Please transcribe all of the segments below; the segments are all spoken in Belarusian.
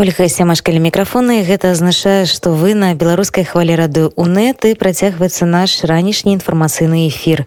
ольга сямашкалі мікрафоны гэта азначае што вы на беларускай хвалі рады унет і працягваецца наш ранішні інфармацыйны эфір.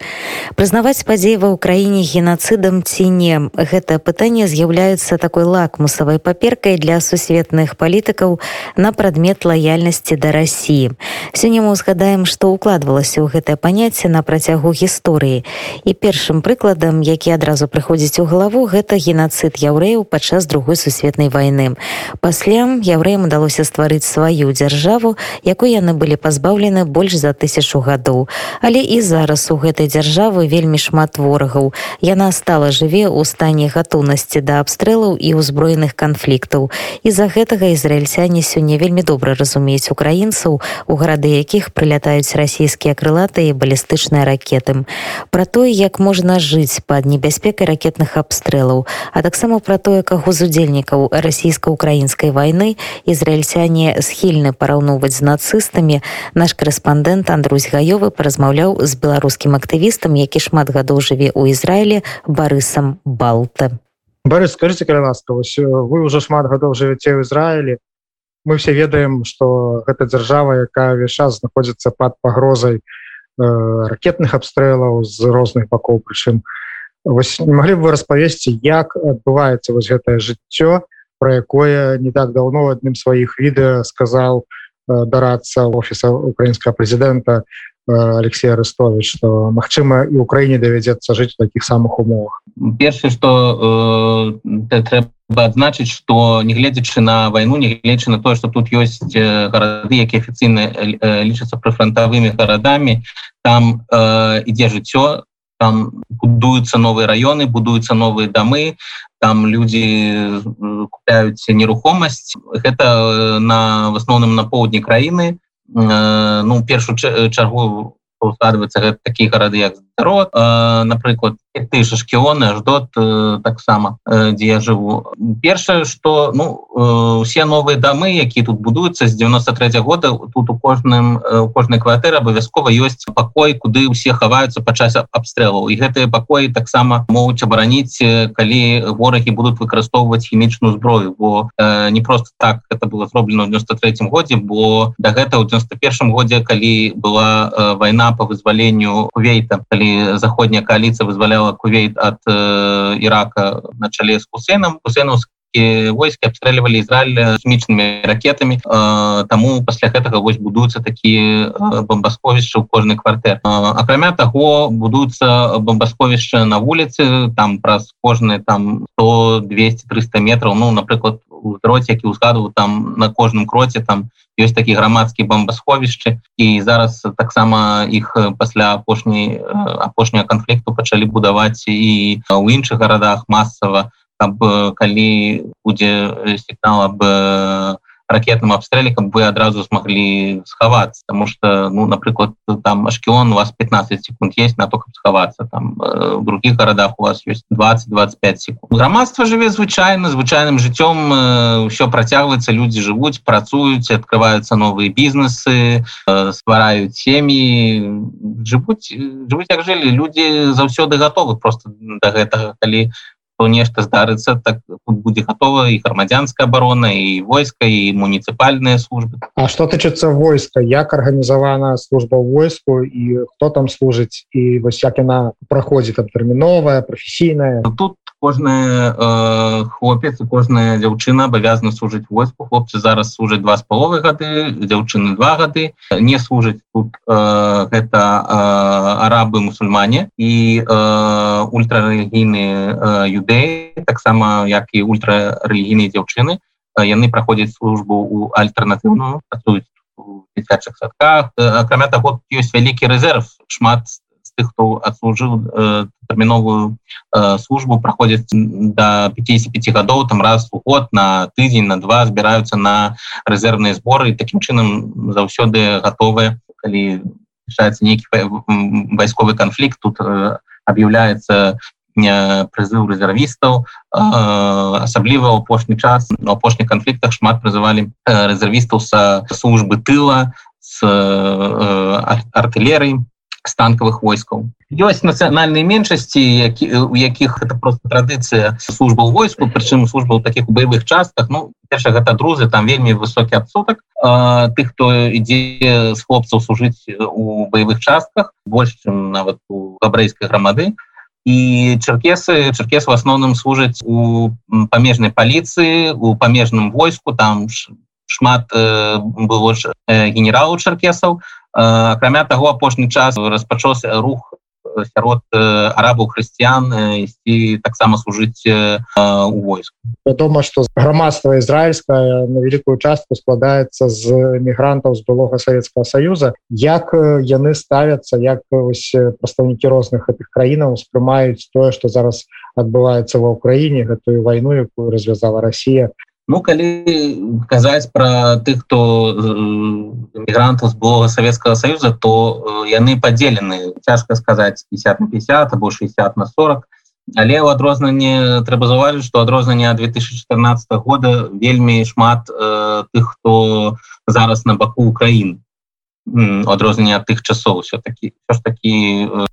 Прызнаваць падзеі ва ўкраіне генацыдам ці не гэта пытанне з'яўляецца такой лакмусавай паперкай для сусветных палітыкаў на прадмет лаяльнасці да рассіі сёння мы узгадаем што укладвалася ў гэтае паняцце на працягу гісторыі. І першым прыкладам які адразу прыходзіць у галаву гэта генацыд яўрэяў падчас другой сусветнай войны па пасля яўрэям удалося стварыць сваю дзяржаву якой яны былі пазбаўлены больш за тысячу гадоў. Але і зараз у гэтай дзяржавы вельмі шмат ворагаў. Яна стала жыве ў стане гатоўнасці да абстрэлаў і ўзброеных канфліктаў. І-за гэтага ізраільцяне сёння вельмі добра разумеюць украінцаў у гарады якіх прылятаюць расійскія крылатыя балістычныя ракеты. Про тое як можна жыць пад небяспекай ракетных абстрэлаў а таксама пра тое каго з удзельнікаў расійска-украінскай грамадскай войны. Ізраільцяне схільны параўноўваць з нацыстамі наш корэспандэнт Андрусь гаёвы паразмаўляў з беларускім актывістам які шмат гадоў жыве ў ізраілі барысам балта Барыс скажите каля ласка вы ўжо шмат гадоў жывяце ў Ізраілі мы все ведаем что гэта дзяржава якая час знаходзіцца под пагрозай э, ракетных абстрэлаў з розных бакоў прычым вось не маглі бы вы распавесці як адбываецца вось гэтае жыццё про якое не так давно адным сваіх відэа сказал э, дарацца офіса украінскага прэзідэнта э, Алексей арестович что Мачыма і Украіне давядзецца жыць у таких самых умовах. Першае что э, трэба адзначыць что негледзячы на войну негледзячы на то что тут ёсць э, гарады які афіцыйна э, лічацца прыфронтавымі гарадамі там э, ідзе жыццё там будуюцца новыя раёны будуюцца новыя дамы там люди купляюць нерухомасць гэта э, на в асноўным на поўдні краіны э, ну першую чаргу ускладваецца такія гарады як здоров напрыклад ты же шкіоны ждот э, таксама э, дзе я живу. Першае что ну э, все новые дамы які тут будуюцца з 93 -го года тут у кожным у кожнай кватэры абавязкова ёсць пакой куды усе хаваюцца падчас абстрэлаў і гэтыя пакоі таксама могуць абараніць калі ворагі будуць выкарыстоўваць хімічную зброю. Бо э, не просто так это было зроблена в 93 годзе бо да гэта ў 91 годзе калі была э, вайна по вызваленню кувейта калі заходняя коаліцыя вызваляла кувейт от э, Ирака на чале с Хусейном Хусейновский войскі обстреливали Израиль хімічнымі ракетами. Э, тому пасля гэтага вось будуются такие э, бомбасховішча у кожнай квартэ акрамя того будуются бомбасховішча на вуліцы там праз кожны там 100 200 300 метров ну напрыклад дроце які узгадываю там на кожным кроце там ёсць такі грамадскі бомбасховішчы і зараз таксама іх пасля апошняй апошняга канфлікту пачалі будаваць і ў іншых гарадах масава каб калі будзе сігнал об ракетным абстрэле каб вы адразу смогли схавацца потому что ну напрыклад там ашкіон у вас 15 секунд есть на то каб схавацца там э, в других городах у вас есть 20-25 секунд. Грамадства жыве звычайна звычайным жыццём все э, працягваецца люди жывуць працуюць открываются новые бізнесы э, ствараюць сем'і жывуць жывуць як жылі люди заўсёды готовы просто до гэтага калі у нешта здарыцца так будзе готова і грамадзянская оборона і войска і муніцыпальныя службы. А что тычыцца войска як арганізавана служба войску? І хто там служыць і вось як яна праходзіць там тэрміновая професійная тут кожная э, хлопец кожная дзяўчына абавязана служыць войску. Хлопцы зараз служаць два з паловы гады дзяўчыны два гады не служаць тут э, гэта э, арабы мусульмане і э, ультрарэлігійныя э, юдэі таксама як і ультрарэлігійныя дзяўчыны яны праходзяць службу у альтэрнатыўную працуюць дзіцячых садках. Акрамя таго ёсць вялікі рэзерв шмат тых хто адслужыў тэрміновую службу праходзіць до 55 гадоў там раз у год на тыдзень на два збіраюцца на рэзервныя зборы таким чынам заўсёды готовы калі решается нейкі вайсковы канфлікт тут э, об'яўляецца прызыў рэзервістаў асабліва апошні час на апошніх канфліктах шмат прызывалі рэзервістаў са службы тыла с артылерый станкавых войскаў. Ёсць нацыянальныя меншасці які у якіх это просто традыцыя служба ў войску прычым служба ў таких баявых частках. Ну перша гэта друзы там вельмі высокі адсотак тых хто ідзе з хлопцаў служыць у баявых частках больш чым нават у габрэйскай грамады. І чаркесы чаркес в асноўным служаць у памежнай паліцыі у памежным войску. Там шмат э, было ж э, генералу чаркесаў акрамя таго апошні час распачаўся рух сярод арабаў хрысціян ісці таксама служыць у войску вядома што грамадства ізраильская на великкую частку складаецца з мігрантаў з былога Савецкага союза як яны ставяцца як прадстаўнікі розных гэтых краінаў успрымаюць тое што зараз адбываецца ва ўкраіне гэтую вайну якую развязала Росія Ну калі казаць пра тых хто мігрантаў з блога Савецкага союза то яны падзелены цяжка сказаць 50 на 50 або 60 на 40 але ў адрознанне трэба заўважыць што адрознанне 2014 года вельмі шмат э, тых хто зараз на баку Украін адрознанне ад тых часоў все-таки все ж таки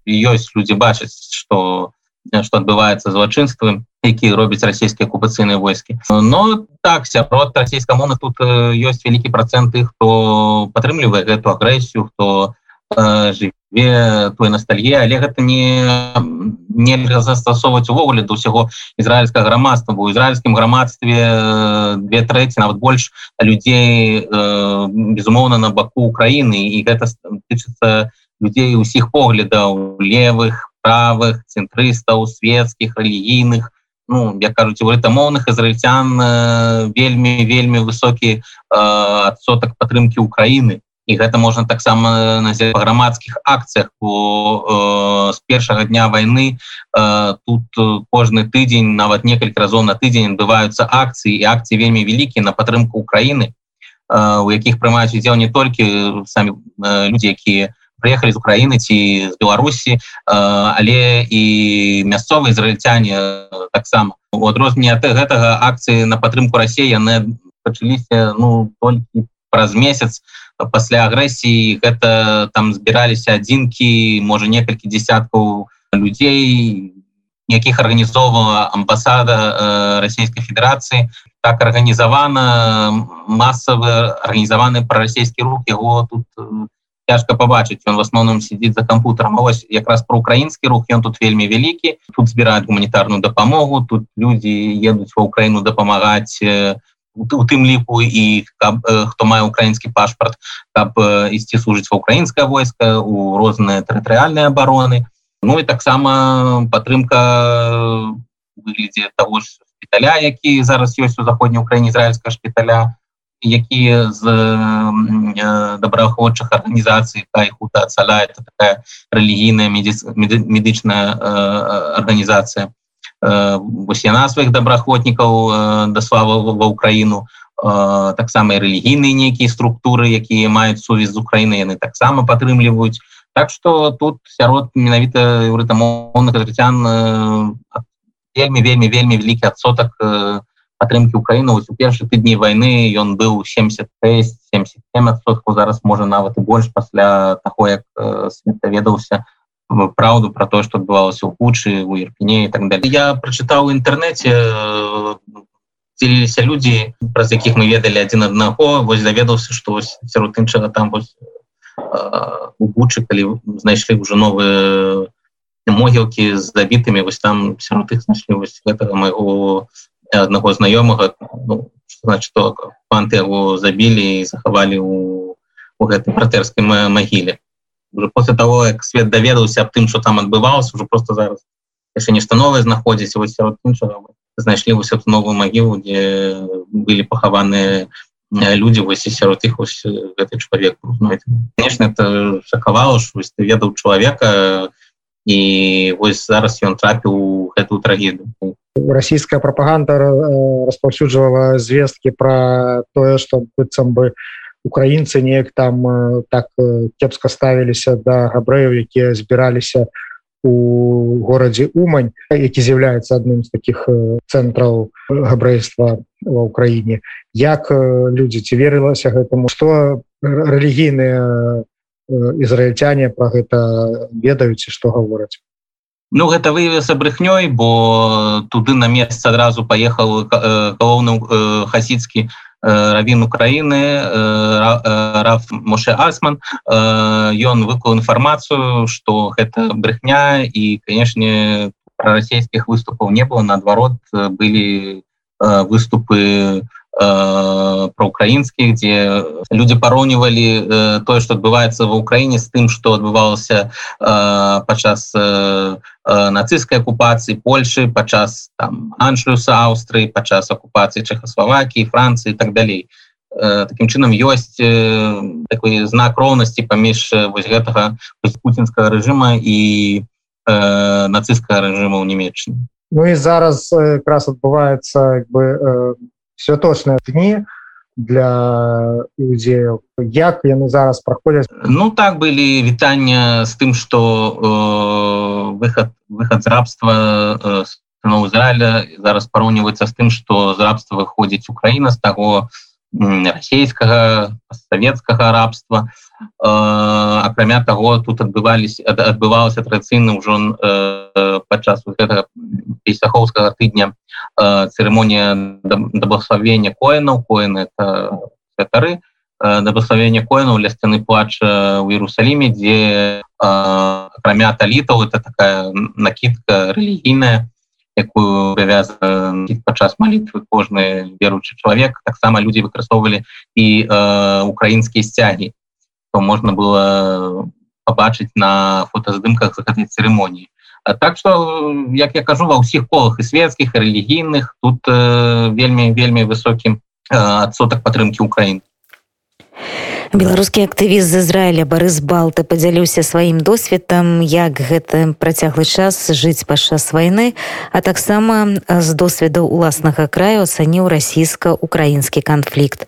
ёсць людзі бачаць што што адбываецца злачынствы які робяць расійскія акупацыйныя войскі но так сярод расійскамоны тут ёсць вялікі процент тых хто падтрымлівае гэту агрэсію хто жыве той носталье але гэта не нельга застасоўваць увогуле до ўсяго ізраильскага грамадства у ізраильскім грамадстве две трэці нават больш людзей безумоўна на баку Украіны і гэта тычыцца людзей усіх поглядаў левых правых цэнтрыстаў светскіх рэлігійных ну я кажуць у гэтамоўных ізраильцян э, вельмі вельмі высокі э, адсотак падтрымки Украіны і гэта можна таксама на грамадскіх акцыях по э, з першага дня войны э, тут кожны тыдзень нават некалькі разоў на тыдзень адбываюцца акцыі і акцыі вельмі вялікія на падтрымку Украіны э, у якіх прымаюць удзел не толькі самі э, людзі якія у приехали з Украіны ці з Беларусі але і мясцовыя ізраильцяне таксама у адрозненне ад гэтага акцыі на падтрымку Росіі яны пачаліся ну толькі праз месяц пасля агрэсіі гэта там збіраліся адзінкі можа некалькі десяткаў людзей якіх арганізоўвала амбасада расійскай федерацыі так арганізавана масавы арганізаваны прарасійскі рух яго тут цяжка побачыць он в асноўным сидит за кампутаром ось якраз про украінскі рух ён тут вельмі вялікі тут збіраюць гуманітарную дапамогу тут люди едуць ва Украіну дапамагаць у тым ліку і каб, хто мае украінскі пашпарт каб ісці служыць ва украінскае войска у розныя тэрытарыальныя абароны Ну і таксама падтрымка выглядзе того ж шпіталя які зараз ёсць у заходняй Украіне ізраильска шпіталя якія з э, добраахвочых арганізацый кайхута цаля это такая рэлігійная медычная э, арганізацыя э, вось яна сваіх добраахвотнікаў э, даслава ва ўкраіну э, таксама рэлігійныя нейкія структуры якія маюць сувязь з Украіны яны таксама падтрымліваюць Так что тут сярод менавіта рытамоўных азрыцян э, вельмі вельмі вельмі вялікі адсотак э, падтрымки Украіны ось у першы тыдні войны ён быў 76 77соткаў зараз можа нават і больш пасля таго як э, сведаўся праўду про то что адбывалася у кучы у ерпіне і так далее я прочытаў у інтэрнэце э, дзеліліся людзі праз якіх мы ведалі адзін аднаго. Вось даведаўся што сярод іншага там вось э, у кучы калі знайшлі уже новыя могілкі з забітымі вось там сярод іх знайшлі вось гэтага майго аднаго знаёмага ну, значит то панты яго забілі і захавалі у, у гэтай пратэрскай магіле. Уже после того як свет даведаўся аб тым что там адбывалось уже просто зараз яшчэ нешта новое знаходзіць вось знайшлі вось эту новую магілу дзе былі пахаваныя люди вось сярод іх гэты чалавек конечно это шакавала вось ты ведаў чалавека і вось зараз ён трапіў гэтую трагеду расійская прапаганда распаўсюджвала звесткі про тое что быццам бы украінцы неяк там так кепска ставіліся да габрэяў якія збіраліся у горадзе умань які з'яўляецца адным з таких цэнтраў габрэйства ва ўкраіне як людзі ці верылася гэтаму? Что рэлігійныя ізраільцяне про гэта ведаюць што гавораць Ну гэта выявіўся брехнёй бо туды на месца адразу паехаў галоўны хасідскі равін Украіны Раф Моше Асман. Ён выклаў інфармацыю што гэта брехня і канешне расійскіх выступаў не было. Наадварот былі выступы проукраінскіх дзе люди пароўнівалі тое что адбываецца ва ўкраіне з тым что адбывалася падчас нацысцкай акупацыі Польшы падчас там аншлюса Аўстрыі падчас акупацыі Чехасловакіі Францыі так далей таким чынам ёсць такой знак роўнасці паміж вось гэтага путинскага режима і нацыстскага режима ў нямецчыне Ну і зараз якраз адбываецца бы святочныя дні для іудзеяў як яны зараз праходзяць Ну так былі вітання з тым что э, выход выход з рабства э, Ізраіля зараз параўніваецца з тым что з рабства выходзіць Украіна з таго расійскага савецкага рабства. Акрамя того тут адбывались адбывалася традыцыйна ўжо э, падчас песяхоўскага тыдня цырымонія даблагославення коінаў коін это святары. Даблагославення коінаў ля сцяны плача ў Іерусаліме дзе акрамя талітаў это такая накидка рэлігійная якую абавязана падчас малітвы кожны веруючы чалавек таксама людзі выкарыстоўвалі і э, украінскія сцягі то можна было пабачыць на фотаздымках за гэтай цырымоніі так что як я кажу ва ўсіх колах і светецкіх рэлігійных тут э, вельмі вельмі высокім э, адсотак падтрымки Украін беларускі актывіст з Ізраіля Барыс балта падзяліўся сваім досведам як гэта працяглы час жыць падчас вайны а таксама з досведаў уласнага краю ацаніў расійска-украінскі канфлікт